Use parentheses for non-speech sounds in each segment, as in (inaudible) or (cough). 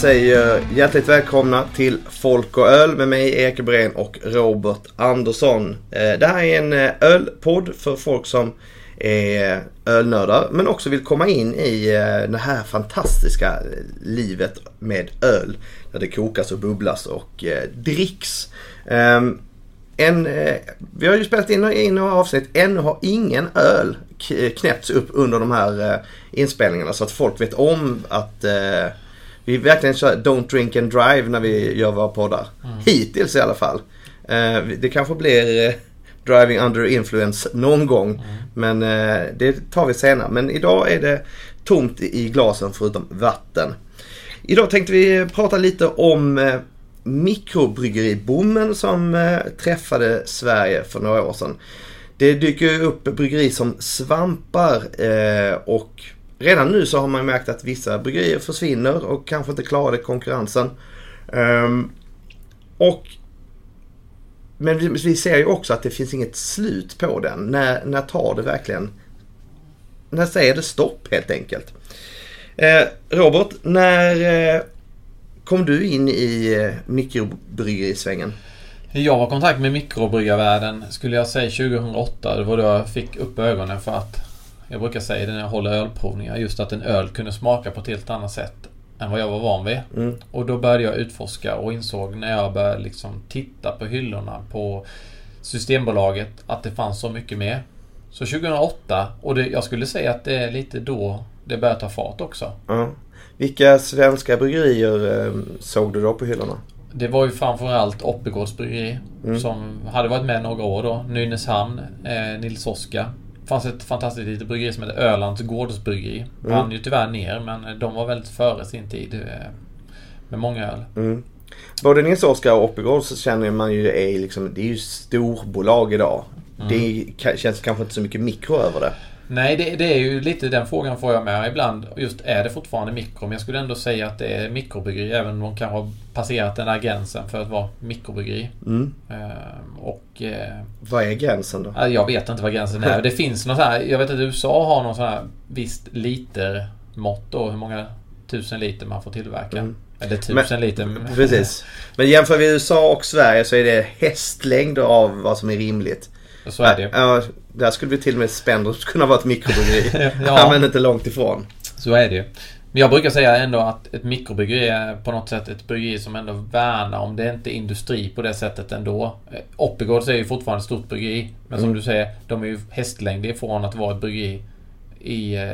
säger hjärtligt välkomna till Folk och öl med mig Erik och Robert Andersson. Eh, det här är en eh, ölpodd för folk som är ölnördar men också vill komma in i eh, det här fantastiska livet med öl. Där det kokas och bubblas och dricks. Ehm, en, vi har ju spelat in, in några avsnitt. Ännu har ingen öl knäppts upp under de här inspelningarna så att folk vet om att vi verkligen kör Don't Drink and Drive när vi gör våra poddar. Mm. Hittills i alla fall. Eh, det kanske blir eh, Driving Under Influence någon gång. Mm. Men eh, det tar vi senare. Men idag är det tomt i glasen förutom vatten. Idag tänkte vi prata lite om mikrobryggeriboomen som träffade Sverige för några år sedan. Det dyker upp bryggeri som svampar och redan nu så har man märkt att vissa bryggerier försvinner och kanske inte klarade konkurrensen. Um, och men vi, vi, ser ju också att det finns inget slut på den. När, när tar det verkligen... När säger det stopp helt enkelt? Eh, Robert, när eh, kom du in i eh, mikrobryggerisvängen? Jag var i kontakt med mikrobryggarvärlden skulle jag säga 2008. Det var då jag fick upp ögonen för att jag brukar säga det när jag håller ölprovningar, just att en öl kunde smaka på ett helt annat sätt än vad jag var van vid. Mm. Och då började jag utforska och insåg när jag började liksom titta på hyllorna på Systembolaget att det fanns så mycket mer. Så 2008, och det, jag skulle säga att det är lite då det började ta fart också. Mm. Vilka svenska bryggerier eh, såg du då på hyllorna? Det var ju framförallt Oppegårds bryggeri mm. som hade varit med några år då. Nynäshamn, eh, Nils Oskar fanns ett fantastiskt litet bryggeri som hette Ölands Gårdsbryggeri. Mm. Brann ju tyvärr ner men de var väldigt före sin tid. Eh, med många öl. Mm. Både Nils Oskar och Oppegård så känner man ju är liksom, det är ju storbolag idag. Mm. Det känns kanske inte så mycket mikro över det. Nej, det, det, är ju lite den frågan får jag med ibland. Just är det fortfarande mikro? Men jag skulle ändå säga att det är mikrobryggeri även om de kanske har passerat den där gränsen för att vara mikrobryggeri. Mm. Ehm, och, eh, vad är gränsen då? Jag vet inte vad gränsen är. (laughs) Det finns något här, jag vet att USA har någon sån här visst litermått då. Hur många tusen liter man får tillverka. Mm. Eller tusen men, liter. (laughs) Precis. Men jämför vi USA och Sverige så är det hästlängd av vad som är rimligt. Så är det ja, Där skulle vi till och med Spendrups kunna vara ett mikrobryggeri. (laughs) ja. Men inte långt ifrån. Så är det ju. Men jag brukar säga ändå att ett mikrobryggeri är på något sätt ett bryggeri som ändå värnar om det är inte industri på det sättet ändå. Oppigårds är ju fortfarande ett stort bryggeri. Men mm. som du säger, de är ju hästlängd ifrån att vara ett bryggeri i eh,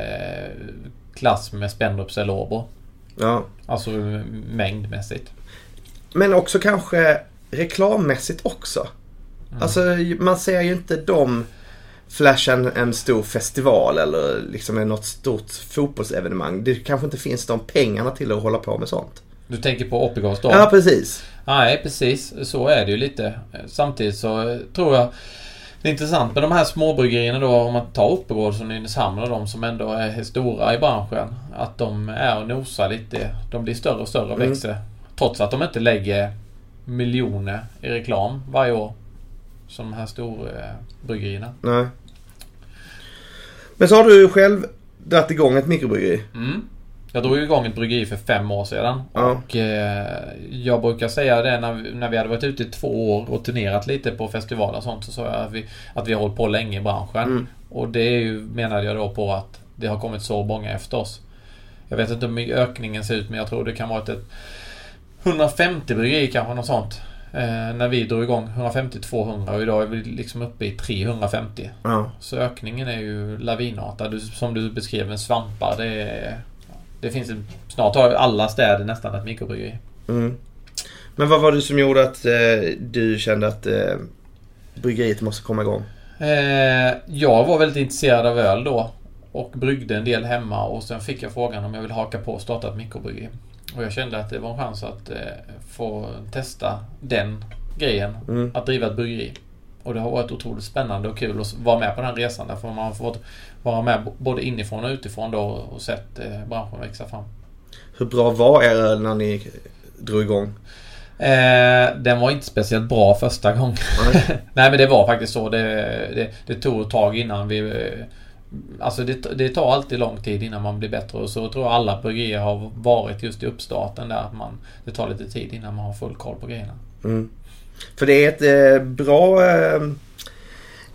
klass med Spendrups eller Åbo. Ja. Alltså mängdmässigt. Men också kanske reklammässigt också. Mm. Alltså man ser ju inte dem flasha en, en stor festival eller liksom något stort fotbollsevenemang. Det kanske inte finns de pengarna till att hålla på med sånt. Du tänker på Oppigårds då? Ja, precis. Nej, precis. Så är det ju lite. Samtidigt så tror jag det är intressant med de här småbryggerierna då, om man tar Oppegårds och Nynäshamn och de som ändå är stora i branschen. Att de är och nosar lite. De blir större och större och mm. växer. Trots att de inte lägger miljoner i reklam varje år. Som de här storbryggerierna. Nej. Men så har du själv dragit igång ett mikrobryggeri. Mm. Jag drog igång ett bryggeri för fem år sedan. Ja. Och eh, jag brukar säga det när vi, när vi hade varit ute i två år och turnerat lite på festivaler och sånt. Så sa jag att vi, att vi har hållit på länge i branschen. Mm. Och det är ju, menade jag då på att det har kommit så många efter oss. Jag vet inte hur ökningen ser ut men jag tror det kan vara ett 150 bryggeri kanske något sånt. Eh, när vi drog igång 150-200 och idag är vi liksom uppe i 350. Ja. Så ökningen är ju lavinartad. Som du beskrev med svampar. Det, är, det finns snart har alla städer nästan ett mikrobryggeri. Mm. Men vad var det som gjorde att eh, du kände att eh, bryggeriet måste komma igång? Eh, jag var väldigt intresserad av öl då. Och bryggde en del hemma och sen fick jag frågan om jag vill haka på och starta ett mikrobryggeri. Och jag kände att det var en chans att eh, få testa den grejen. Mm. Att driva ett bryggeri. Och det har varit otroligt spännande och kul att vara med på den resan. Därför man har fått vara med både inifrån och utifrån då och sett eh, branschen växa fram. Hur bra var er öl när ni drog igång? Eh, den var inte speciellt bra första gången. Nej. (laughs) Nej men det var faktiskt så. Det, det, det tog ett tag innan vi Alltså det, det tar alltid lång tid innan man blir bättre och så tror jag alla bryggerier har varit just i uppstarten där man, det tar lite tid innan man har full koll på grejerna. Mm. För det är ett eh, bra... Eh,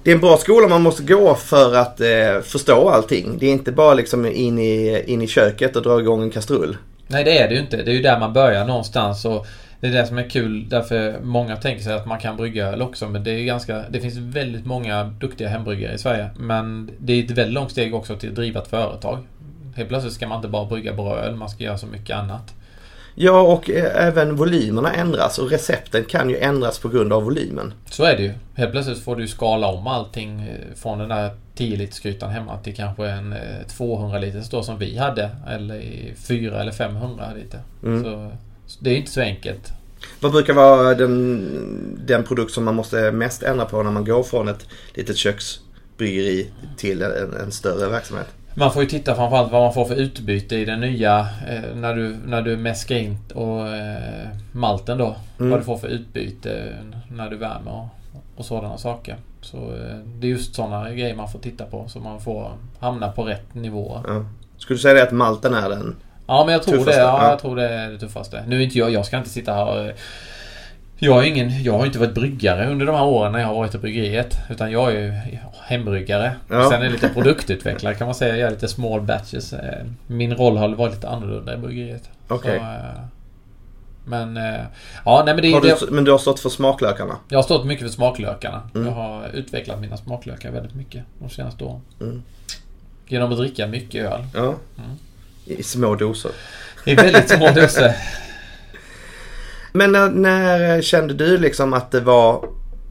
det är en bra skola man måste gå för att eh, förstå allting. Det är inte bara liksom in i, in i köket och dra igång en kastrull. Nej det är det ju inte. Det är ju där man börjar någonstans och det är det som är kul därför många tänker sig att man kan brygga öl också men det är ganska Det finns väldigt många duktiga hembryggare i Sverige men det är ett väldigt långt steg också till att driva ett företag. Helt plötsligt ska man inte bara brygga bra öl, man ska göra så mycket annat. Ja och eh, även volymerna ändras och recepten kan ju ändras på grund av volymen. Så är det ju. Helt plötsligt får du skala om allting eh, från den där 10 liters hemma till kanske en 200 eh, liters då som vi hade. Eller 4 eller 500 liter. Mm. Så, så det är inte så enkelt. Vad brukar vara den, den produkt som man måste mest ändra på när man går från ett litet köksbryggeri till en, en större verksamhet? Man får ju titta framförallt vad man får för utbyte i den nya eh, när du, när du mäskar in och eh, malten då. Mm. Vad du får för utbyte när du värmer och, och sådana saker. Så eh, det är just sådana grejer man får titta på så man får hamna på rätt nivå. Ja. Skulle du säga det att malten är den Ja men jag tror tuffaste? det. Ja, jag tror det är det tuffaste. Nu är inte jag, jag ska inte sitta här och jag, är ingen, jag har inte varit bryggare under de här åren när jag har varit i bryggeriet. Utan jag är ju hembryggare. Ja. Sen är jag lite produktutvecklare kan man säga. Jag gör lite small batches. Eh, min roll har varit lite annorlunda i bryggeriet. Okej. Okay. Eh, men... Eh, ja, nej men det, du, det, Men du har stått för smaklökarna? Jag har stått mycket för smaklökarna. Mm. Jag har utvecklat mina smaklökar väldigt mycket de senaste åren. Mm. Genom att dricka mycket öl. Ja. Mm. I små doser. I väldigt små (laughs) doser. Men när, när, kände du liksom att det var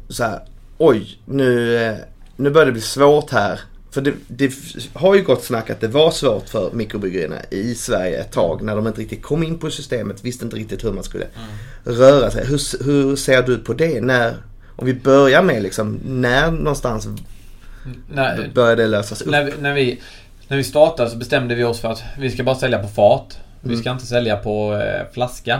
så här, oj, nu, nu börjar det bli svårt här. För det, det, har ju gått snack att det var svårt för mikrobryggerierna i Sverige ett tag när de inte riktigt kom in på systemet, visste inte riktigt hur man skulle mm. röra sig. Hur, hur ser du på det? När, om vi börjar med liksom, när någonstans när, började det lösas upp? När vi, när, vi, när vi startade så bestämde vi oss för att vi ska bara sälja på fat. Mm. Vi ska inte sälja på eh, flaska.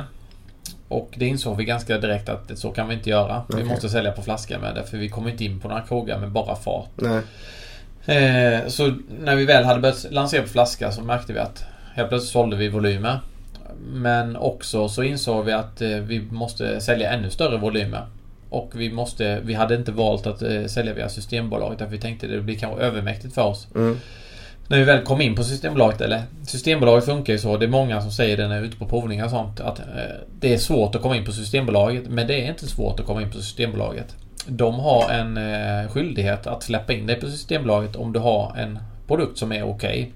Och det insåg vi ganska direkt att så kan vi inte göra. Okay. Vi måste sälja på flaska med det för vi kommer inte in på några krogar med bara fat. Eh, så när vi väl hade börjat lansera på flaska så märkte vi att helt plötsligt sålde vi volymer. Men också så insåg vi att eh, vi måste sälja ännu större volymer. Och vi måste, vi hade inte valt att eh, sälja via Systembolaget därför vi tänkte att det blir kanske övermäktigt för oss. Mm när vi väl kom in på Systembolaget, eller Systembolaget funkar ju så, det är många som säger det när vi är ute på provningar och sånt, att eh, det är svårt att komma in på Systembolaget, men det är inte svårt att komma in på Systembolaget. De har en eh, skyldighet att släppa in dig på Systembolaget om du har en produkt som är okej. Okay.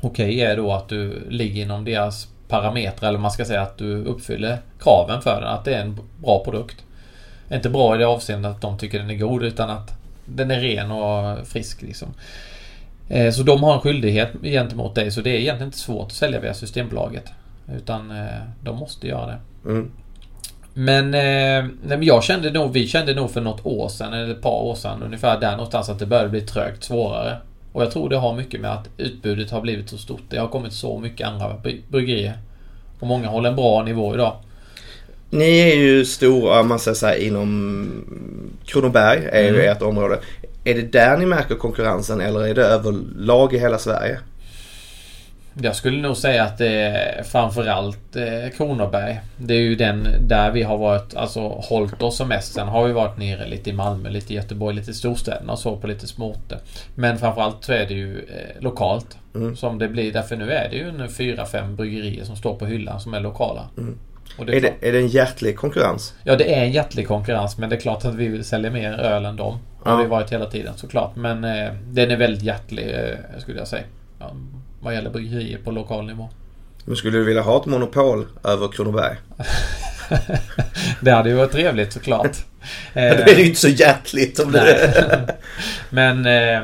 Okej okay är då att du ligger inom deras parametrar, eller man ska säga att du uppfyller kraven för den, att det är en bra produkt. Inte bra i det avseendet att de tycker den är god, utan att den är ren och frisk liksom. Eh, så de har en skyldighet gentemot dig så det är egentligen inte svårt att sälja via Systembolaget. Utan eh, de måste göra det. Mm. Men, eh, nej, men jag kände nog, vi kände nog för något år sedan, eller ett par år sedan ungefär där någonstans att det började bli trögt svårare. Och jag tror det har mycket med att utbudet har blivit så stort. Det har kommit så mycket andra bryggerier. Och många håller en bra nivå idag. Ni är ju stora, man säger så här, inom Kronoberg är mm. ju ert område. Är det där ni märker konkurrensen eller är det överlag i hela Sverige? Jag skulle nog säga att det är framförallt eh, Kronoberg. Det är ju den där vi har varit, alltså hållit oss som mest. Sen har vi varit nere lite i Malmö, lite i Göteborg, lite i storstäderna och så på lite småorter. Men framförallt så är det ju eh, lokalt. Mm. Som det blir. Därför nu är det ju en fyra, fem bryggerier som står på hyllan som är lokala. Mm. Det är, är, det, är, det, en hjärtlig konkurrens? Ja det är en hjärtlig konkurrens men det är klart att vi vill sälja mer öl än dem. Det har vi varit hela tiden såklart. Men eh, den är väldigt hjärtlig eh, skulle jag säga. Ja, vad gäller bryggerier på lokal nivå. Men skulle du vilja ha ett monopol över Kronoberg? (laughs) det hade ju varit trevligt såklart. (laughs) det är ju inte så hjärtligt om det (laughs) Men eh,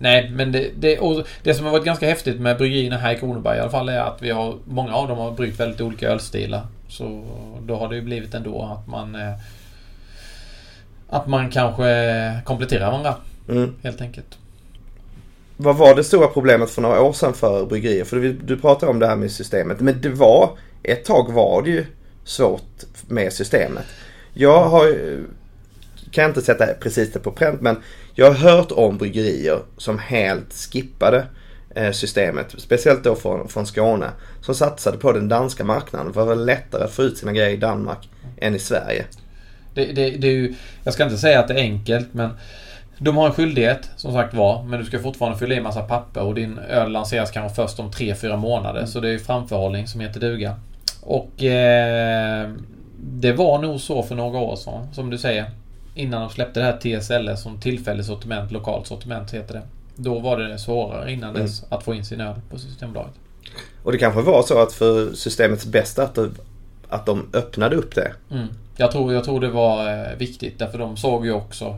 Nej, men det, det, det som har varit ganska häftigt med bryggerierna här i Kronoberg i alla fall är att vi har Många av dem har bryggt väldigt olika ölstilar. Så då har det ju blivit ändå att man eh, Att man kanske kompletterar varandra. Mm. Helt enkelt. Vad var det stora problemet för några år sedan för bryggerier? För du, du pratade om det här med systemet. Men det var Ett tag var det ju svårt med systemet. Jag har kan jag inte sätta precis det på pränt men jag har hört om bryggerier som helt skippade systemet. Speciellt då från, från Skåne. Som satsade på den danska marknaden. För det var lättare att få ut sina grejer i Danmark än i Sverige. Det, det, det är ju, jag ska inte säga att det är enkelt men de har en skyldighet som sagt var men du ska fortfarande fylla i massa papper och din öl lanseras kanske först om 3-4 månader. Mm. Så det är framförhållning som heter duga. Och eh, det var nog så för några år sedan som du säger. Innan de släppte det här TSL som tillfälligt sortiment, lokalt sortiment heter det. Då var det svårare innan mm. dess att få in sin öl på Systembolaget. Och det kanske var så att för systemets bästa att, det, att de öppnade upp det. Mm. Jag, tror, jag tror det var eh, viktigt därför de såg ju också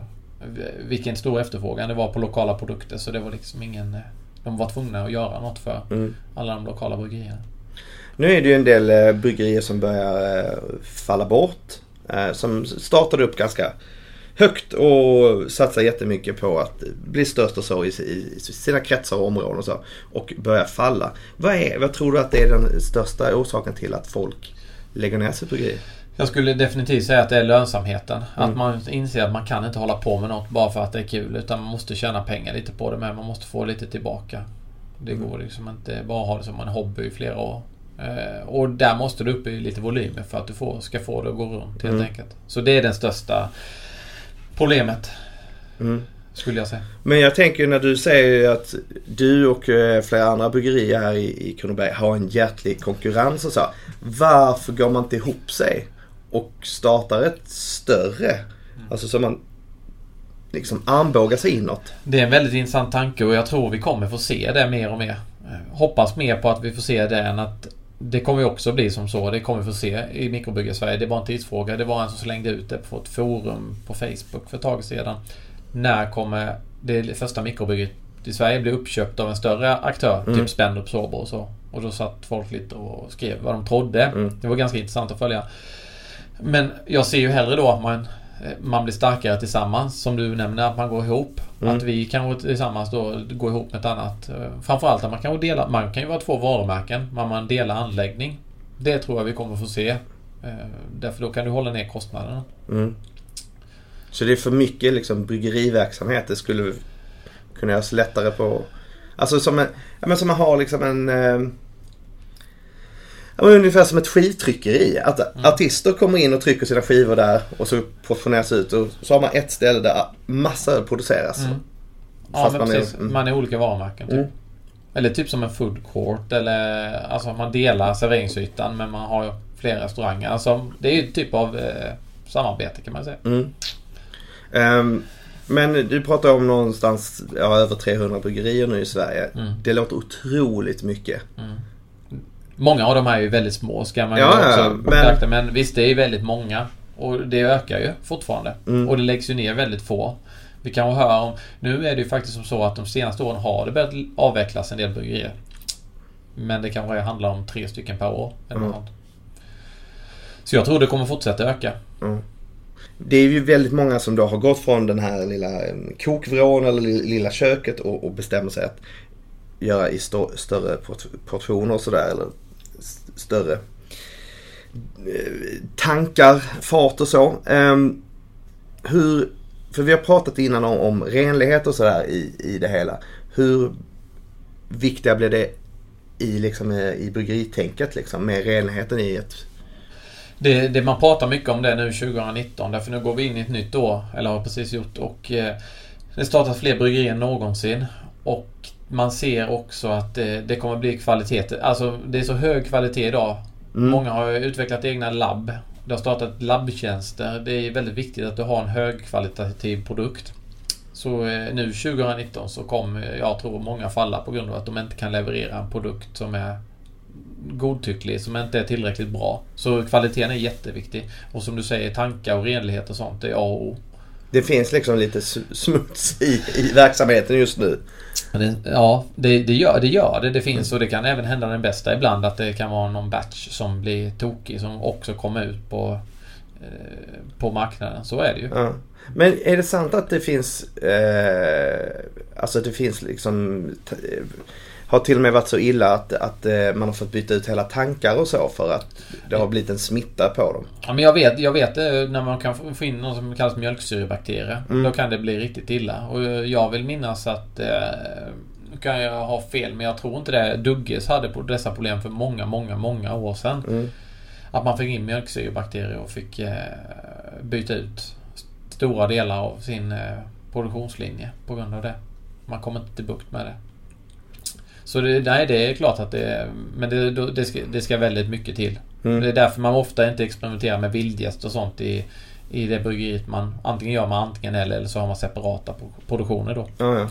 vilken stor efterfrågan det var på lokala produkter så det var liksom ingen... Eh, de var tvungna att göra något för mm. alla de lokala bryggerierna. Nu är det ju en del eh, bryggerier som börjar falla bort. Som startade upp ganska högt och satsar jättemycket på att bli störst och så i, i sina kretsar och områden och så. Och börjar falla. Vad, är, vad tror du att det är den största orsaken till att folk lägger ner sitt bryggeri? Jag skulle definitivt säga att det är lönsamheten. Mm. Att man inser att man kan inte hålla på med något bara för att det är kul. Utan man måste tjäna pengar lite på det med. Man måste få lite tillbaka. Det mm. går liksom inte bara ha det som en hobby i flera år. Eh, och där måste du upp i lite volymer för att du får, ska få det att gå runt helt mm. enkelt. Så det är den största problemet. Mm. Skulle jag säga. Men jag tänker när du säger att du och eh, flera andra bryggerier här i, Kronoberg har en hjärtlig konkurrens och så. Varför går man inte ihop sig och startar ett större? Alltså så man liksom armbågar sig inåt. Det är en väldigt intressant tanke och jag tror vi kommer få se det mer och mer. Eh, hoppas mer på att vi får se det än att det kommer ju också bli som så. Det kommer vi få se i Mikrobyggar-Sverige. Det var en tidsfråga. Det var en som slängde ut det på ett forum på Facebook för ett tag sedan. När kommer det första mikrobygget i Sverige bli uppköpt av en större aktör? Mm. Typ Spendrup Sober och så. Och då satt folk lite och skrev vad de trodde. Mm. Det var ganska intressant att följa. Men jag ser ju hellre då att man man blir starkare tillsammans. Som du nämner, att man går ihop. Mm. Att vi kanske tillsammans då går ihop med ett annat. Eh, framförallt att man kan dela, man kan ju vara två varumärken, men man delar anläggning. Det tror jag vi kommer få se. Eh, därför då kan du hålla ner kostnaderna. Mm. Så det är för mycket liksom bryggeriverksamhet. Det skulle kunna göras lättare på... Alltså som, en, ja, men som man har liksom en ungefär som ett skivtryckeri. Att mm. artister kommer in och trycker sina skivor där och så portioneras ut. Och så har man ett ställe där massa produceras. Mm. Ja, men man precis. Är, mm. Man är olika varumärken. Typ. Mm. Eller typ som en food court. Eller alltså man delar serveringsytan men man har flera restauranger. Alltså det är ju typ av eh, samarbete kan man säga. Um, men du pratar om någonstans ja, över 300 bryggerier nu i Sverige. Det låter otroligt mycket. Många av de här är ju väldigt små ska man ja, också ja, men... men visst, det är väldigt många. Och det ökar ju fortfarande. Mm. Och det läggs ju ner väldigt få. Vi kan höra om... Nu är det ju faktiskt som så att de senaste åren har det börjat avvecklas en del bryggerier. Men det kanske handlar om tre stycken per år. Eller mm. Så jag tror det kommer fortsätta öka. Mm. Det är ju väldigt många som då har gått från den här lilla eh, kokvrån eller lilla köket och, och bestämmer sig att göra i stå, större portioner och sådär. Eller större eh, tankar, fart och så. Ehm, hur, för vi har pratat innan om, om renlighet och sådär i, i det hela. Hur viktiga blir det i, liksom, eh, i bryggeritänket liksom, med renligheten i ett det, det, man pratar mycket om det nu 2019 därför nu går vi in i ett nytt år, eller har precis gjort och eh, det startas fler bryggerier än någonsin. Och man ser också att det, det kommer bli kvalitet. Alltså det är så hög kvalitet idag. Mm. Många har utvecklat egna labb. Det har startat labbtjänster. Det är väldigt viktigt att du har en högkvalitativ produkt. Så eh, nu 2019 så kommer jag tror många falla på grund av att de inte kan leverera en produkt som är godtycklig, som inte är tillräckligt bra. Så kvaliteten är jätteviktig. Och som du säger, tankar och renlighet och sånt, det är A och O. Det finns liksom lite smuts i, i verksamheten just nu. Det, ja, det, det, gör, det gör det. Det finns och det kan även hända den bästa ibland att det kan vara någon batch som blir tokig som också kommer ut på, eh, på marknaden. Så är det ju. Ja. Men är det sant att det finns eh, Alltså det finns liksom har till och med varit så illa att, att eh, man har fått byta ut hela tankar och så för att det har blivit en smitta på dem. Ja, men jag vet, jag vet eh, när man kan få in något som kallas mjölksyrebakterier. Mm. Då kan det bli riktigt illa. Och eh, jag vill minnas att nu kan jag ha fel, men jag tror inte det. Dugges hade på dessa problem för många, många, många år sedan. Mm. Att man fick in mjölksyrebakterier och fick byta ut stora delar av sin produktionslinje på grund av det. Man kommer inte till bukt med det. Så det, nej, det är klart att det Men det, det, ska, det ska väldigt mycket till. Mm. Det är därför man ofta inte experimenterar med vildgäst och sånt i, i det bryggeriet man antingen gör man antingen eller eller så har man separata pro- produktioner då. Ja, ja.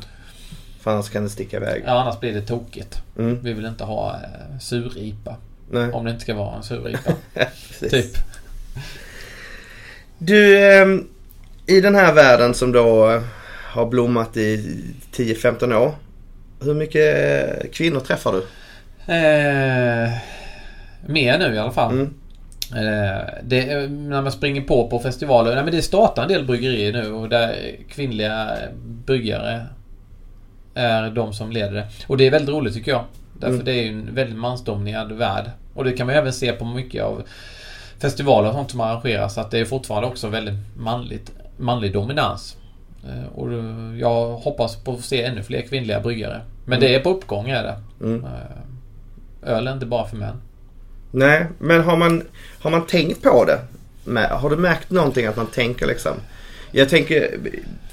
För annars kan det sticka iväg. Ja, annars blir det tokigt. Mm. Vi vill inte ha eh, suripa. Nej. Om det inte ska vara en. (laughs) Precis. typ. Du, ehm, i den här världen som då har blommat i 10-15 år. Hur mycket eh, kvinnor träffar du? Eh, mer nu i alla fall. Mm. Eh, det, eh, när man springer på på festivaler. Nej, men det startar en del bryggerier nu och där kvinnliga bryggare är de som leder det. Och det är väldigt roligt tycker jag. Därför Mm. det är ju en väldigt mansdominerad värld. Och det kan man även se på mycket av festivaler och sånt som arrangeras. Att det är fortfarande också väldigt manligt, manlig dominans. Eh, Och jag hoppas på att se ännu fler kvinnliga bryggare. Men Mm. det är på uppgång är det. Mm. Eh, Öl är inte bara för män. Nej, men har man, har man tänkt på det? Har du märkt någonting att man tänker liksom? Jag tänker,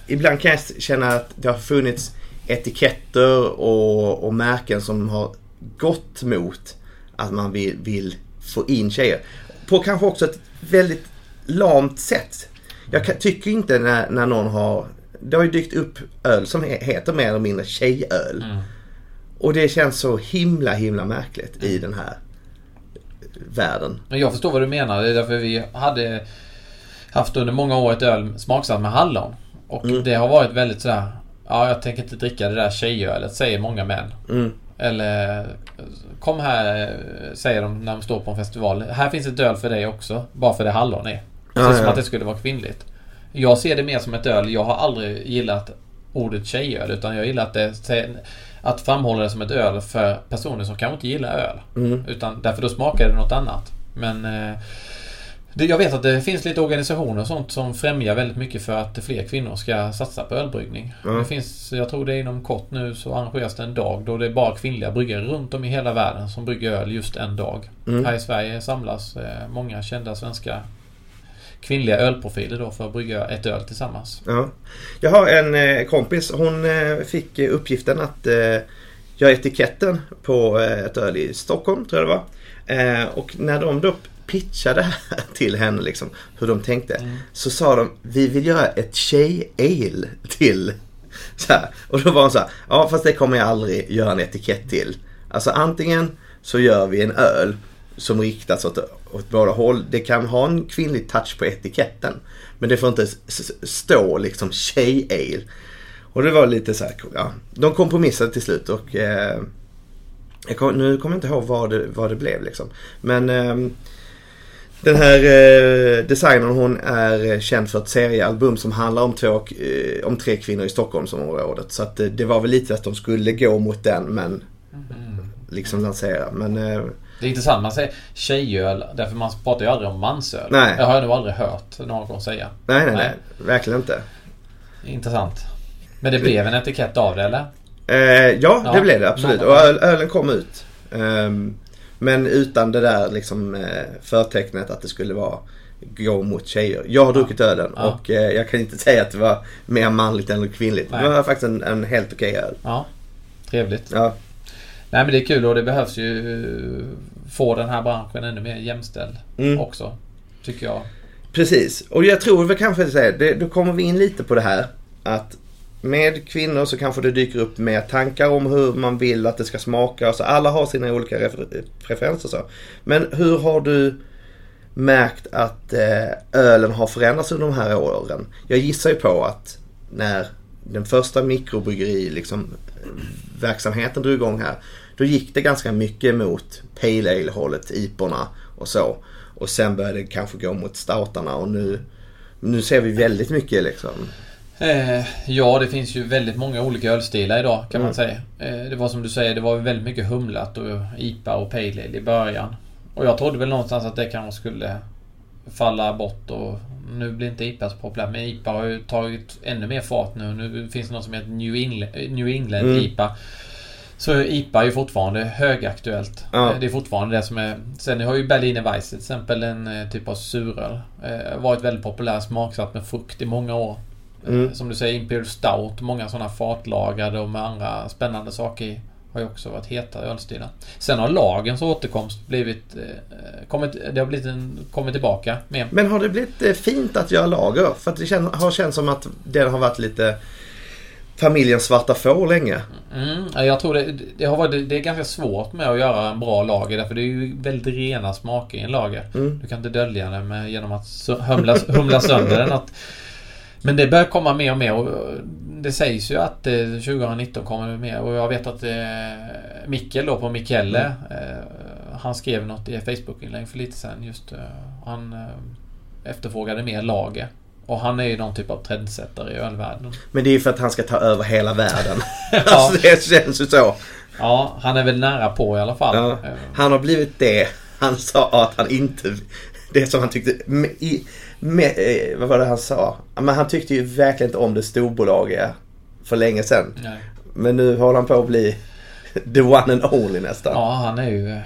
ibland kan jag känna att det har funnits etiketter och, och märken som har gått mot att man vill, vill få in tjejer. På kanske också ett väldigt lamt sätt. Jag tycker inte när, när någon har... Det har ju dykt upp öl som he- heter mer eller mindre tjejöl. Mm. Och det känns så himla himla märkligt i den här världen. Men jag förstår vad du menar. Det är därför vi hade haft under många år ett öl smaksatt med hallon. Och Mm. det har varit väldigt sådär... Ja, jag tänker inte dricka det där tjejölet, säger många män. Mm. Eller Kom här, säger de när de står på en festival. Här finns ett öl för dig också. Bara för det hallon är. Precis Ja, som att det skulle vara kvinnligt. Jag ser det mer som ett öl. Jag har aldrig gillat ordet tjejöl. Utan jag gillar att, det, att framhålla det som ett öl för personer som kanske inte gillar öl. Mm. Utan därför då smakar det något annat. Men eh, det, jag vet att det finns lite organisationer och sånt som främjar väldigt mycket för att fler kvinnor ska satsa på ölbryggning. Ja. Det finns, jag tror det är inom kort nu så arrangeras det en dag då det är bara kvinnliga bryggare runt om i hela världen som brygger öl just en dag. Mm. Här i Sverige samlas eh, många kända svenska kvinnliga ölprofiler då för att brygga ett öl tillsammans. Ja. Jag har en eh, kompis. Hon eh, fick uppgiften att eh, göra etiketten på ett öl i Stockholm, tror jag det var. Och när de då pitchade (laughs) till henne liksom, hur de tänkte. Mm. Så sa de, vi vill göra ett tjej-ale till. (laughs) Så här. Och då var hon så här, ja fast det kommer jag aldrig göra en etikett till. Alltså antingen så gör vi en öl som riktas åt, åt båda håll. Det kan ha en kvinnlig touch på etiketten. Men det får inte stå liksom tjej-ale. Och det var lite så här, ja. De kompromissade till slut och eh, kom, nu kommer jag inte ihåg vad det, vad det blev liksom. Men ehm, den här eh, designern hon är eh, känd för ett seriealbum som handlar om, två, eh, om tre kvinnor i Stockholmsområdet. Så att eh, det var väl lite att de skulle gå mot den men liksom lansera. Men eh, Det är intressant, man säger tjejöl därför man pratar ju aldrig om mansöl. Nej. Det har jag nog aldrig hört någon säga. nej, nej, nej, Nej. Verkligen inte. Intressant. Men det blev en etikett av det eller? Eh, ja, Ja, det blev det absolut. Och öl, ölen kom ut. Ehm, men utan det där liksom eh, förtecknet att det skulle vara gå mot tjejer. Jag har druckit ölen Ja. och eh, jag kan inte (laughs) säga att det var mer manligt än kvinnligt. Nej. Det var faktiskt en, en helt okej öl. Ja. Trevligt. Ja, Nej men det är kul och det behövs ju eh, få den här branschen ännu mer jämställd Mm. också. Tycker jag. precis. Och jag tror väl kanske det, då kommer vi in lite på det här att med kvinnor så kanske det dyker upp mer tankar om hur man vill att det ska smaka. Så alla har sina olika refer- preferenser. Så. Men hur har du märkt att eh, ölen har förändrats under de här åren? Jag gissar ju på att när den första mikrobryggeri liksom, verksamheten drog igång här. Då gick det ganska mycket mot Pale Ale-hållet, iporna och så. Och sen började det kanske gå mot stoutarna och nu, nu ser vi väldigt mycket liksom. Eh, ja, det finns ju väldigt många olika ölstilar idag kan Mm. man säga. Eh, det var som du säger, det var väldigt mycket humlat och IPA och Pale Ale i början. Och jag trodde väl någonstans att det kanske skulle falla bort och nu blir inte IPA så populärt. Men IPA har ju tagit ännu mer fart nu. Nu finns det något som heter New England, New England Mm. IPA. Så IPA är ju fortfarande högaktuellt. Ja. Eh, Det är fortfarande det som är... Sen har ju Berliner Weisse till exempel en eh, typ av suröl. Eh, varit väldigt populär, smaksatt med frukt i många år. Mm. Som du säger, Imperial Stout, många sådana fatlagrade och med andra spännande saker i. Har ju också varit heta ölstilar. Sen har lagens återkomst blivit... Eh, kommit, det har blivit en, kommit tillbaka mer. Men har det blivit eh, fint att göra lager? För att det kän, har känts som att det har varit lite familjens svarta får länge. Mm, ja, jag tror det, det, har varit, det är ganska svårt med att göra en bra lager därför det är ju väldigt rena smaker i en lager. Mm. Du kan inte dölja det med, genom att humla, humla sönder den. Att, men det börjar komma mer och mer och det sägs ju att eh, 2019 kommer det mer och jag vet att eh, Mikkel då på Mikkelle Mm. eh, Han skrev något i Facebook-inlägg för lite sen just eh, Han eh, efterfrågade mer lager. Och han är ju någon typ av trendsättare i ölvärlden. Men det är ju för att han ska ta över hela världen. (laughs) Ja. alltså det känns ju så. Ja, han är väl nära på i alla fall. Ja. Eh, Han har blivit det han sa att han inte... Det som han tyckte... I, med, eh, vad var det han sa? Men han tyckte ju verkligen inte om det storbolagiga för länge sedan. nej. Men nu håller han på att bli (laughs) the one and only nästan. Ja, han är ju eh,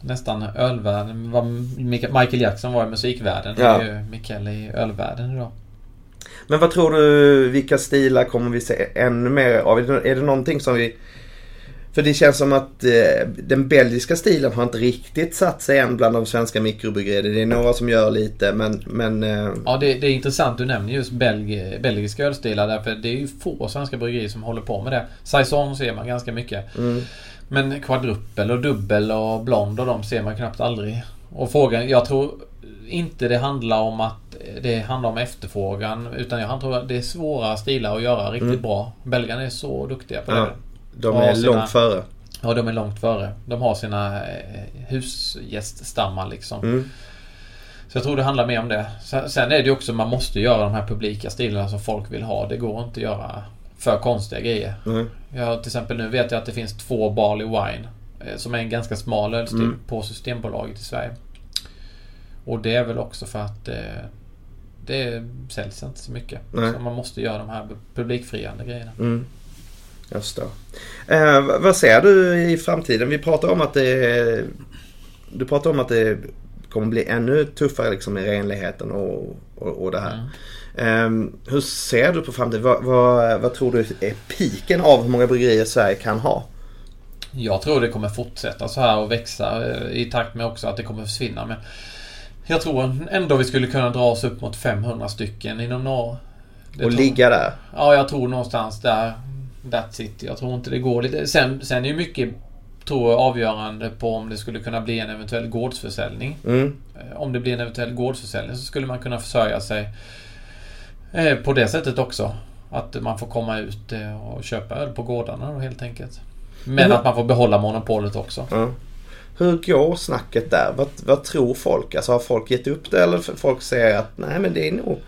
nästan ölvärlden. Michael Jackson var i musikvärlden. Det Ja. är ju Mikael i ölvärlden idag. Men vad tror du, vilka stilar kommer vi se ännu mer av? Det, är det någonting som vi... För det känns som att eh, den belgiska stilen har inte riktigt satt sig än bland de svenska mikrobryggerierna. Det är några som gör lite men... men eh, Ja, det, det är intressant du nämner just belg, belgiska ölstilar därför det är ju få svenska bryggerier som håller på med det. Saison ser man ganska mycket. mm, Men kvadruppel och dubbel och blond och de ser man knappt aldrig. Och frågan, jag tror inte det handlar om att det handlar om efterfrågan utan jag tror att det är svåra stilar att göra riktigt Mm. bra. Belgarna är så duktiga på Ja. De är sina- långt före. Ja, de är långt före. De har sina eh, husgäststammar liksom. Mm, Så jag tror det handlar mer om det. Sen, sen är det ju också, man måste göra de här publika stilarna som folk vill ha. Det går inte att göra för konstiga grejer. mm, Jag, till exempel nu vet jag att det finns två Barley Wine. eh, Som är en ganska smal ölstil Mm. på Systembolaget i Sverige. Och det är väl också för att eh, det säljs inte så mycket. Nej. Så man måste göra de här publikfriande grejerna. mm. Jag förstår. Eh, vad- ser du i framtiden? Vi pratar om att det... Du pratar om att det kommer bli ännu tuffare liksom i renligheten och, och, och det här. Mm. Ehm, hur ser du på framtiden? Vad, vad, vad tror du är piken av hur många bryggerier Sverige kan ha? Jag tror det kommer fortsätta så här och växa eh, i takt med också att det kommer försvinna. Men jag tror ändå vi skulle kunna dra oss upp mot 500 stycken inom några år. Och tror- ligga där? Ja, jag tror någonstans där. That's it. Jag tror inte det går lite... Sen, sen är ju mycket tror jag, avgörande på om det skulle kunna bli en eventuell gårdsförsäljning. Mm, Eh, Om det blir en eventuell gårdsförsäljning så skulle man kunna försörja sig eh, på det sättet också. Att man får komma ut eh, och köpa öl på gårdarna då helt enkelt. Men Mm. att man får behålla monopolet också. ja. Hur går snacket där? Vad, vad tror folk? Alltså har folk gett upp det eller folk säger att nej men det är nog...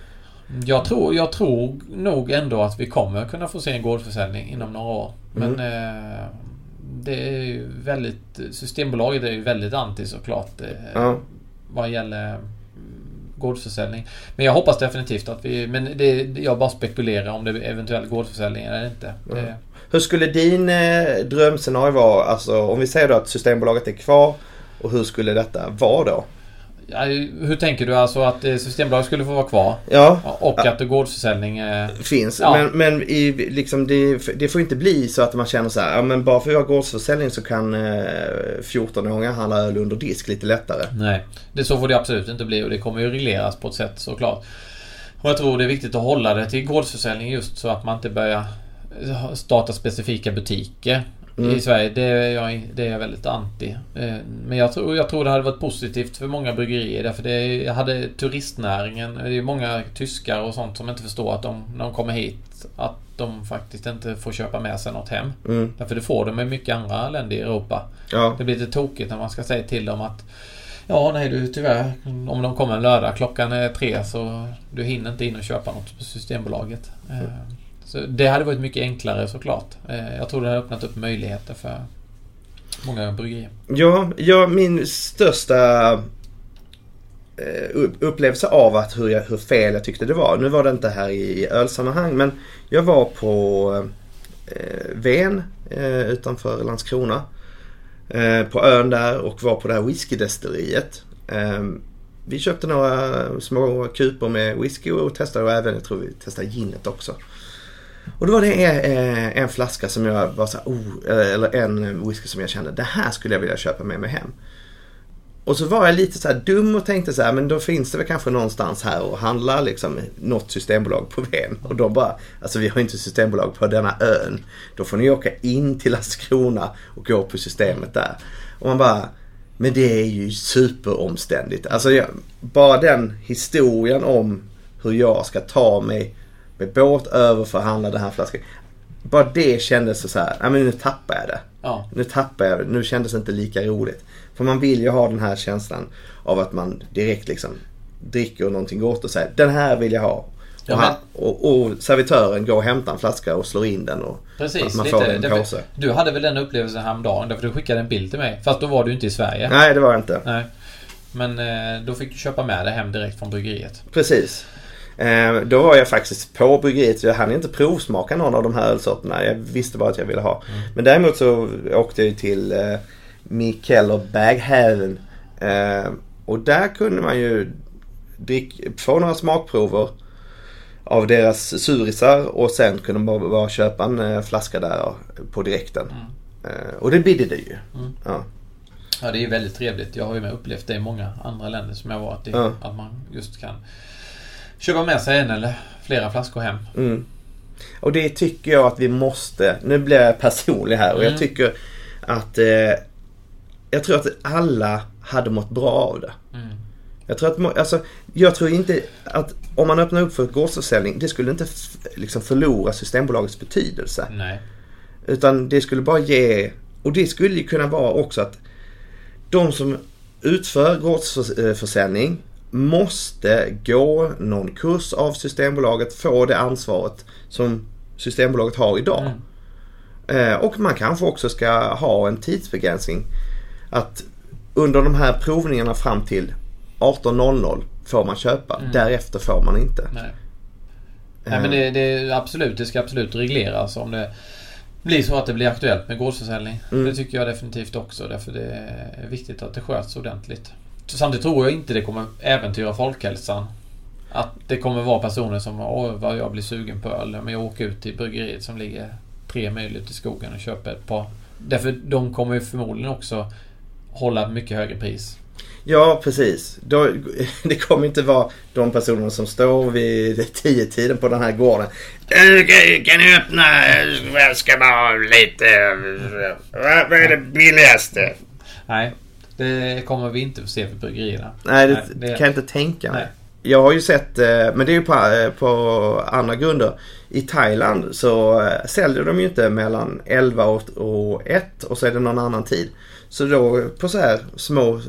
Jag tror, jag tror nog ändå att vi kommer kunna få se en gårdsförsäljning inom några år. Men eh, det är ju väldigt... Systembolaget är ju väldigt anti såklart. Eh, Ja. Vad gäller mm, gårdsförsäljning. Men jag hoppas definitivt att vi... Men det, jag bara spekulerar om det är eventuell gårdsförsäljning eller inte. Det, Hur skulle din eh, drömscenario vara? Alltså om vi säger då att Systembolaget är kvar. Och hur skulle detta vara då? Hur tänker du alltså att eh, Systembolaget skulle få vara kvar? Ja, Och att gårdsförsäljning... Eh, finns. Ja. Men, men i, liksom det, det får inte bli så att man känner så här, ja men bara för att vi har gårdsförsäljning så kan eh, 14-åringar handla öl under disk lite lättare. Nej, det så får det absolut inte bli och det kommer ju regleras på ett sätt såklart. Och jag tror det är viktigt att hålla det till gårdsförsäljning just så att man inte börjar starta specifika butiker Mm. i Sverige. Det är, jag, det är jag väldigt anti. Eh, Men jag tror, jag tror det hade varit positivt för många bryggerier därför det hade turistnäringen. Det är många tyskar och sånt som inte förstår att de, när de kommer hit, att de faktiskt inte får köpa med sig något hem. Mm. Därför det får de i mycket andra länder i Europa. Ja. Det blir lite tokigt när man ska säga till dem att Ja, nej du tyvärr. Om de kommer en lördag klockan är tre så du hinner inte in och köpa något på Systembolaget. Mm. Så det hade varit mycket enklare såklart. Eh, jag tror det hade öppnat upp möjligheter för många bryggerier. Ja, ja min största eh, upplevelse av att hur, jag, hur fel jag tyckte det var. Nu var det inte här i ölsammanhang men jag var på eh, Ven eh, utanför Landskrona. Eh, på ön där och var på det här whiskydestilleriet. Eh, vi köpte några små kupor med whisky och testade och även, jag tror vi testade ginet också. Och då var det en, en flaska som jag var så här, oh, eh, eller en whisky som jag kände, det här skulle jag vilja köpa med mig hem. Och så var jag lite så dum och tänkte så här, men då finns det väl kanske någonstans här och handla liksom något systembolag på Ven. Och de bara, alltså vi har inte systembolag på denna ön. Då får ni åka in till Landskrona och gå på systemet där. Och man bara, men det är ju superomständigt. Alltså jag, bara den historien om hur jag ska ta mig med båt över för att handla den här flaskan. Bara det kändes så här, nej men nu tappar jag det. Ja. Nu tappar jag det. Nu kändes det inte lika roligt. För man vill ju ha den här känslan av att man direkt liksom dricker någonting gott och säger den här vill jag ha. Ja, och, han, och, och, servitören går och hämtar en flaska och slår in den och Precis, man får en påse. Du hade väl den upplevelsen häromdagen därför du skickade en bild till mig. Fast då var du inte i Sverige. Nej, det var jag inte. Nej. Men eh, då fick du köpa med det hem direkt från bryggeriet. Precis. Eh, då var jag faktiskt på bryggeriet. Jag hann inte provsmaka någon av de här ölsorterna. Jag visste bara att jag ville ha. Mm. Men däremot så åkte jag till eh, Mikkeller Baghaven. Eh, och där kunde man ju drick, få några smakprover av deras surisar och sen kunde man bara, bara köpa en eh, flaska där på direkten. Mm. Och det bidde det ju. Mm. Ja. ja, det är väldigt trevligt. Jag har ju upplevt det i många andra länder som jag varit i. Ja. Att man just kan köpa med sig en eller flera flaskor hem. Mm. Och det tycker jag att vi måste. Nu blir jag personlig här och jag mm. tycker att eh, jag tror att alla hade mått bra av det. Mm. Jag tror att, alltså, jag tror inte att om man öppnar upp för gårdsförsäljning, det skulle inte liksom förlora Systembolagets betydelse. Nej. Utan det skulle bara ge, och det skulle ju kunna vara också att de som utför gårdsförsäljning måste gå någon kurs av Systembolaget, få det ansvaret som Systembolaget har idag. Mm. Eh, och man kanske också ska ha en tidsbegränsning att under de här provningarna fram till 18.00 får man köpa. Mm. Därefter får man inte. Nej, Nej men det, det, absolut, det ska absolut regleras om det blir så att det blir aktuellt med gårdsförsäljning. Mm. Det tycker jag definitivt också. Därför det är viktigt att det sköts ordentligt. Samtidigt tror jag inte det kommer äventyra folkhälsan. Att det kommer vara personer som Åh, vad jag blir sugen på öl. Men jag åker ut till bryggeriet som ligger tre mil ut i skogen och köper ett par. Därför de kommer ju förmodligen också hålla mycket högre pris. Ja, precis. (laughs) Det kommer inte vara de personerna som står vid tio tiden på den här gården. Kan ni öppna? Jag ska bara ha lite... Vad är det billigaste? Nej, det kommer vi inte få se för bryggerierna. Nej, det, Nej, det kan jag inte tänka mig. Jag har ju sett, eh, men det är ju på, eh, på andra grunder. I Thailand så eh, säljer de ju inte mellan 11 och 1 och så är det någon annan tid. Så då på så här små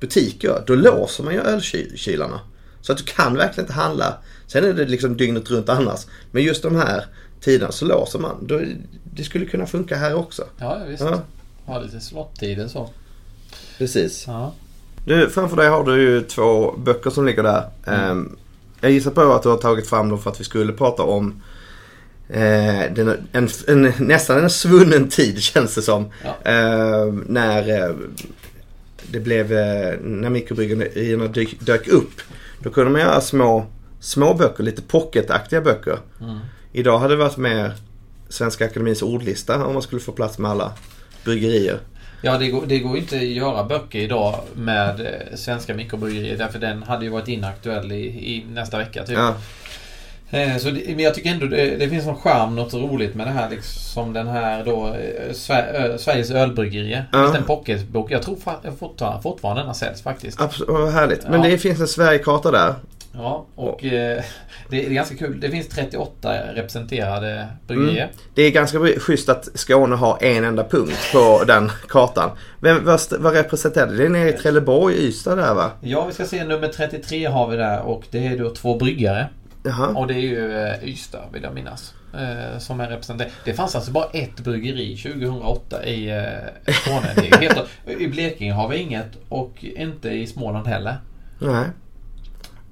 butiker, då låser man ju ölkylarna. Så att du kan verkligen inte handla. Sen är det liksom dygnet runt annars. Men just de här tiderna så låser man. Då, det skulle kunna funka här också. Ja, visst. Ja. Ha lite slottider så. Precis. Ja. Du, framför dig har du ju två böcker som ligger där. Mm. Ehm, jag gissar på att du har tagit fram dem för att vi skulle prata om Eh, den, en, en, nästan en svunnen tid (laughs) känns det som. Ja. Eh, när eh, det blev, eh, när mikrobryggerierna dök, dök upp. Då kunde man göra små, små böcker, lite pocketaktiga böcker. Mm. Idag hade det varit mer Svenska Akademins ordlista om man skulle få plats med alla bryggerier. Ja, det går, det går inte att göra böcker idag med eh, svenska mikrobryggerier. Därför den hade ju varit inaktuell i, i nästa vecka. Typ. Ja. Eh, så det, men jag tycker ändå det, det finns någon charm, något roligt med det här liksom den här då eh, Sver, Sveriges ölbryggerier. Ja. En pocketbok. Jag tror fortfarande, fortfarande den har säljts faktiskt. Absolut, vad härligt. Men ja. det finns en Sverigekarta där. Ja, och eh, det är ganska kul. Det finns 38 representerade bryggerier. Mm. Det är ganska schysst att Skåne har en enda punkt på den kartan. Vem, vad, vad representerar det? Det är nere i Trelleborg, Ystad där va? Ja, vi ska se. Nummer 33 har vi där och det är då två bryggare. Jaha. Och det är ju eh, Ystad vill jag minnas. Eh, som är representant. Det fanns alltså bara ett bryggeri 2008 i eh, Skåne. helt, (laughs) I Blekinge har vi inget och inte i Småland heller. Nej.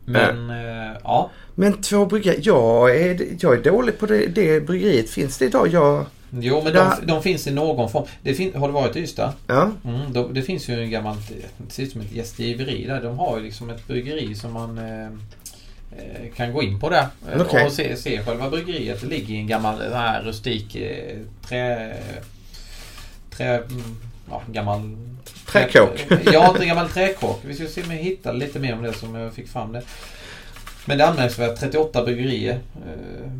Men äh. ja. Men två bryggerier. Jag är, jag är dålig på det, det bryggeriet. Finns det idag? Jag... Jo, men de, de, finns i någon form. Det fin, har du varit i Ystad? Ja. Mm, de, det finns ju en gammal, det ser ut som ett gästgiveri där. De har ju liksom ett bryggeri som man eh, eh kan gå in på där okay. och se, se själva bryggeriet. Det ligger i en gammal här rustik eh, trä... Trä... Ja, gammal Träkåk. Ja, en gammal träkåk. Vi ska se om jag hittar lite mer om det som jag fick fram det. Men det är anmärkningsvärt 38 bryggerier eh,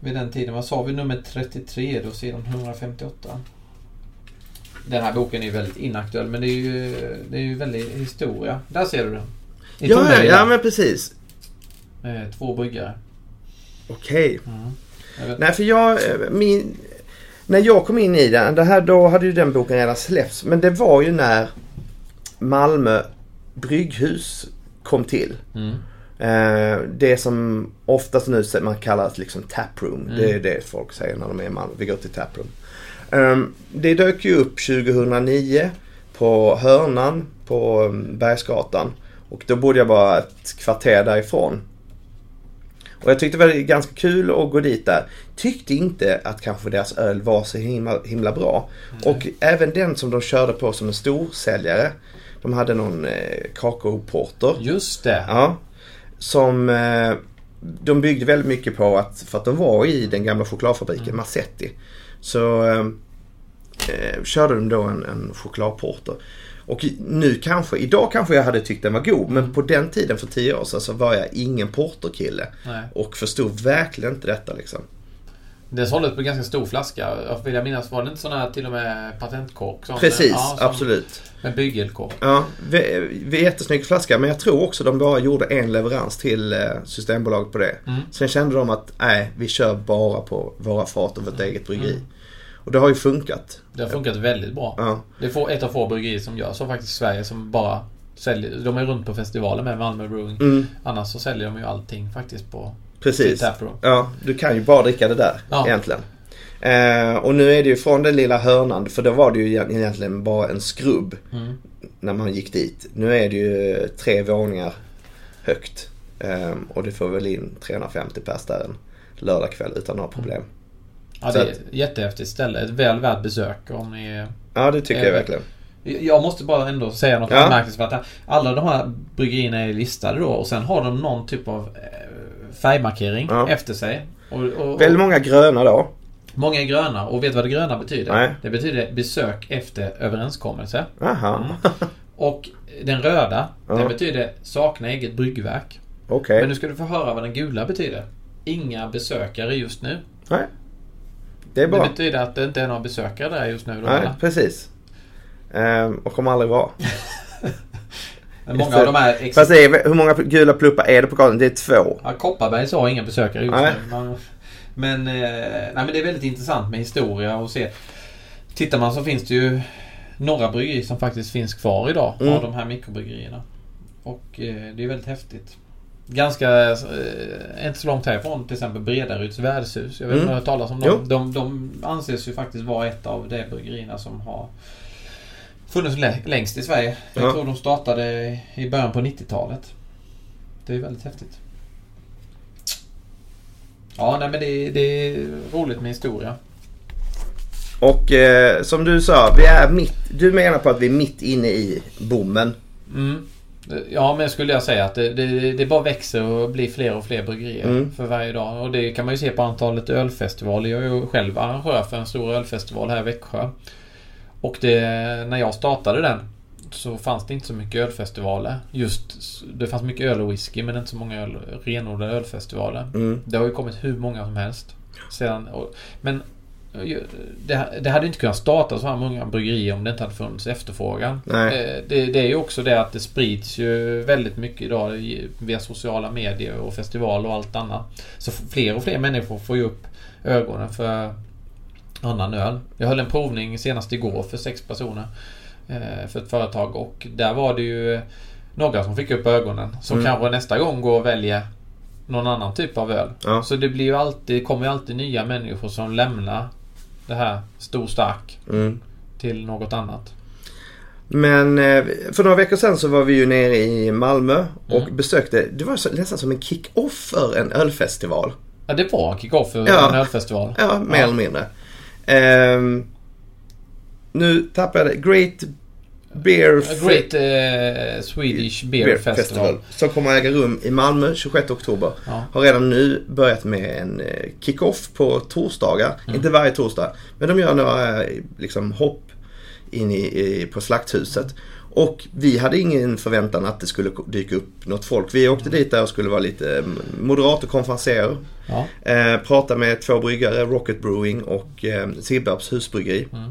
vid den tiden. Vad sa vi? Nummer 33 då, sidan 158. Den här boken är väldigt inaktuell men det är ju, det är ju väldigt historia. Där ser du den. ja, ja, ja, men precis. Eh, två bryggare. Okej. Okay. Mm. Nej, för jag... Eh, min, när jag kom in i den, det här, då hade ju den boken redan släppts. Men det var ju när Malmö brygghus kom till. Mm. Eh, det som oftast nu man kallar liksom taproom. Mm. Det är det folk säger när de är i Malmö. Vi går till taproom. Eh, det dök ju upp 2009 på Hörnan på um, Bergsgatan. Och då bodde jag bara ett kvarter därifrån. Och jag tyckte det var ganska kul att gå dit där. Tyckte inte att kanske deras öl var så himla, himla bra. Mm. Och även den som de körde på som en storsäljare. De hade någon eh, kakaoporter. Just det. Ja. Som eh, de byggde väldigt mycket på att, för att de var i den gamla chokladfabriken mm. Massetti. Så eh, eh körde de då en, en chokladporter. Och nu kanske, idag kanske jag hade tyckt den var god. Men mm. på den tiden för tio år sedan så var jag ingen porterkille. Och förstod verkligen inte detta liksom. Det såldes på ganska stor flaska. Jag vill jag minnas, var det inte här till och med patentkork? Sånt Precis, ja, absolut. Med bygelkork. Ja, jättesnygg flaska. Men jag tror också de bara gjorde en leverans till eh, Systembolaget på det. Mm. Sen kände de att, nej, vi kör bara på våra fat och vårt mm. eget bryggeri. Mm. Och det har ju funkat. Det har funkat väldigt bra. Ja. Det är ett av få bryggerier som gör så faktiskt i Sverige som bara säljer. De är runt på festivaler med Malmö Brewing. Mm. Annars så säljer de ju allting faktiskt på Precis. Ja, du kan ju bara dricka det där ja. egentligen. Eh, och nu är det ju från den lilla hörnan, för då var det ju egentligen bara en skrubb mm. när man gick dit. Nu är det ju tre våningar högt. Eh, och det får väl in 350 pers där en lördagkväll utan några problem. Mm. Ja, det är ett jättehäftigt ställe. Ett väl värt besök om ni... Ja, det tycker jag verkligen. Jag måste bara ändå säga något ja. anmärkningsvärt. Alla de här bryggerierna är listade då och sen har de någon typ av eh, färgmarkering ja. efter sig. Och, och, och, Väldigt många gröna då. Många är gröna och vet vad det gröna betyder? Nej. Det betyder besök efter överenskommelse. Mm. Och den röda, ja. den betyder sakna eget bryggverk. Okay. Men nu ska du få höra vad den gula betyder. Inga besökare just nu. Nej. Det är bra. Det betyder att det inte är några besökare där just nu. Då, Nej, eller? precis. Ehm, och kommer aldrig vara. (laughs) Men många av de här... Ex- Fast är, hur många gula pluppar är det på kartan? Det är två. Ja, Kopparberg har inga besökare just nej. nu. Man, men, eh, nej, men det är väldigt intressant med historia och se. Tittar man så finns det ju några bryggerier som faktiskt finns kvar idag mm. av de här mikrobryggerierna. Och eh, det är väldigt häftigt ganska, eh, inte så långt härifrån, till exempel Bredaryds värdshus. Jag vet inte mm. om du har hört talas om dem. De, de anses ju faktiskt vara ett av de bryggerierna som har funnits längst i Sverige. Jag ja. tror de startade i början på 90-talet. Det är väldigt häftigt. Ja, nej men det, det är roligt med historia. Och eh, som du sa, vi är mitt, du menar på att vi är mitt inne i bommen. Mm. Ja, men skulle jag säga att det, det, det, bara växer och blir fler och fler bryggerier mm. för varje dag. Och det kan man ju se på antalet ölfestivaler. Jag är ju själv arrangör för en stor ölfestival här i Växjö. Och det, när jag startade den så fanns det inte så mycket ölfestivaler. Just, det fanns mycket öl och whisky men inte så många öl, renodlade ölfestivaler. Mm. Det har ju kommit hur många som helst. Sedan, och, men det, det hade inte kunnat starta så här många bryggerier om det inte hade funnits efterfrågan. Nej. Det, det är ju också det att det sprids ju väldigt mycket idag via sociala medier och festivaler och allt annat. Så fler och fler människor får ju upp ögonen för annan öl. Jag höll en provning senast igår för sex personer. Eh, för ett företag och där var det ju några som fick upp ögonen. Som mm. kanske nästa gång går och väljer någon annan typ av öl. Ja. Så det blir ju alltid, kommer ju alltid nya människor som lämnar det här stor stark mm. till något annat. Men eh, för några veckor sedan så var vi ju nere i Malmö och mm. besökte, det var nästan som en kick-off för en ölfestival. Ja det var en kick-off för ja. en ölfestival. Ja, mer ja. eller mindre. Um, nu tappade jag det. Great Beer... A Great uh, Swedish Beer, Beer Festival. Festival. Som kommer att äga rum i Malmö 26 oktober. Ja. Har redan nu börjat med en eh, kick-off på torsdagar. Mm. Inte varje torsdag. Men de gör några eh, liksom, hopp in i, i, på Slakthuset. Och vi hade ingen förväntan att det skulle dyka upp något folk. Vi åkte dit där och skulle vara lite mm, moderat och konferenser. Ja. Eh, prata med två bryggare, Rocket Brewing och eh, Sibbarps husbryggeri. Mm.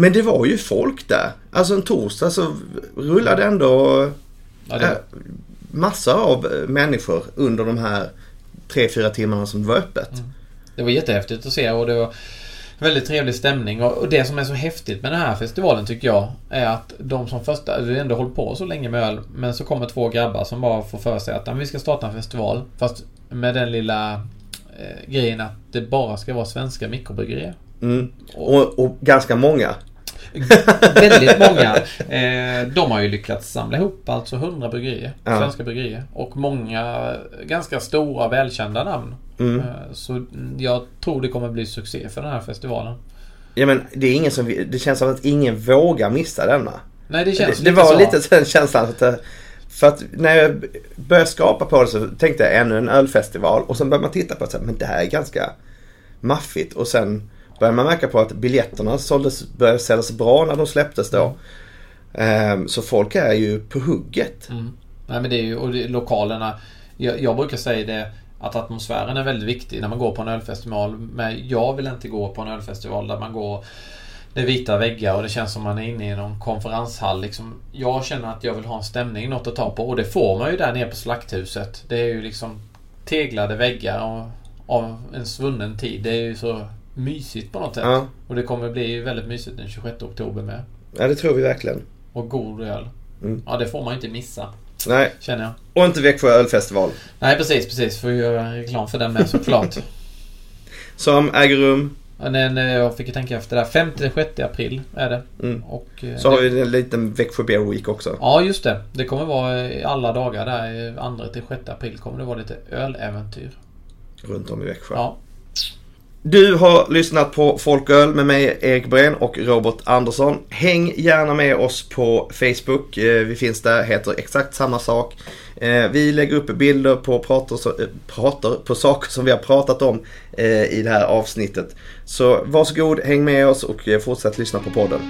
Men det var ju folk där. Alltså en torsdag så rullade ändå ja, det... äh, massor av eh, människor under de här tre, fyra timmarna som det var öppet. Mm. Det var jättehäftigt att se och det var väldigt trevlig stämning. Och det som är så häftigt med den här festivalen tycker jag är att de som första, vi ändå hållit på så länge med öl, men så kommer två grabbar som bara får för sig att vi ska starta en festival. Fast med den lilla eh, grejen att det bara ska vara svenska mikrobryggerier. Mm. Och, och, ganska många. Väldigt många. Eh, de har ju lyckats samla ihop alltså 100 bryggerier. Ja. Svenska bryggerier. Och många ganska stora välkända namn. Mm. Eh, så jag tror det kommer bli succé för den här festivalen. Ja men det är ingen som, det känns som att ingen vågar missa denna. Nej det känns det, lite Det var så. lite den känslan att eh, för att när jag började skapa på det så tänkte jag ännu en ölfestival och sen började man titta på det men det här är ganska maffigt och sen började man märka på att biljetterna såldes, började säljas bra när de släpptes då. Mm. Så folk är ju på hugget. Mm. Nej men det är ju, och det, lokalerna. Jag, jag, brukar säga det att atmosfären är väldigt viktig när man går på en ölfestival. Men jag vill inte gå på en ölfestival där man går det är vita väggar och det känns som man är inne i någon konferenshall. Liksom, jag känner att jag vill ha en stämning, något att ta på. Och det får man ju där nere på Slakthuset. Det är ju liksom teglade väggar av en svunnen tid. Det är ju så mysigt på något sätt. Ja. Och det kommer bli väldigt mysigt den 26 oktober med. Ja, det tror vi verkligen. Och god öl. Mm. Ja, det får man inte missa. Nej. Känner jag. Och inte Växjö ölfestival. Nej, precis, precis. Får göra reklam för den med såklart. (laughs) Som äger rum? Den, jag fick ju tänka efter där. 5-6 april är det. Mm. Och, eh, Så det... har vi en liten Växjö Beer Week också. Ja, just det. Det kommer vara alla dagar där. 2-6 april kommer det vara lite öläventyr. Runt om i Växjö. Ja. Du har lyssnat på Folköl med mig Erik Breen och Robert Andersson. Häng gärna med oss på Facebook. Eh, vi finns där, heter exakt samma sak. Eh, vi lägger upp bilder på, prater, eh, prater, på saker som vi har pratat om i det här avsnittet. Så varsågod, häng med oss och fortsätt lyssna på podden.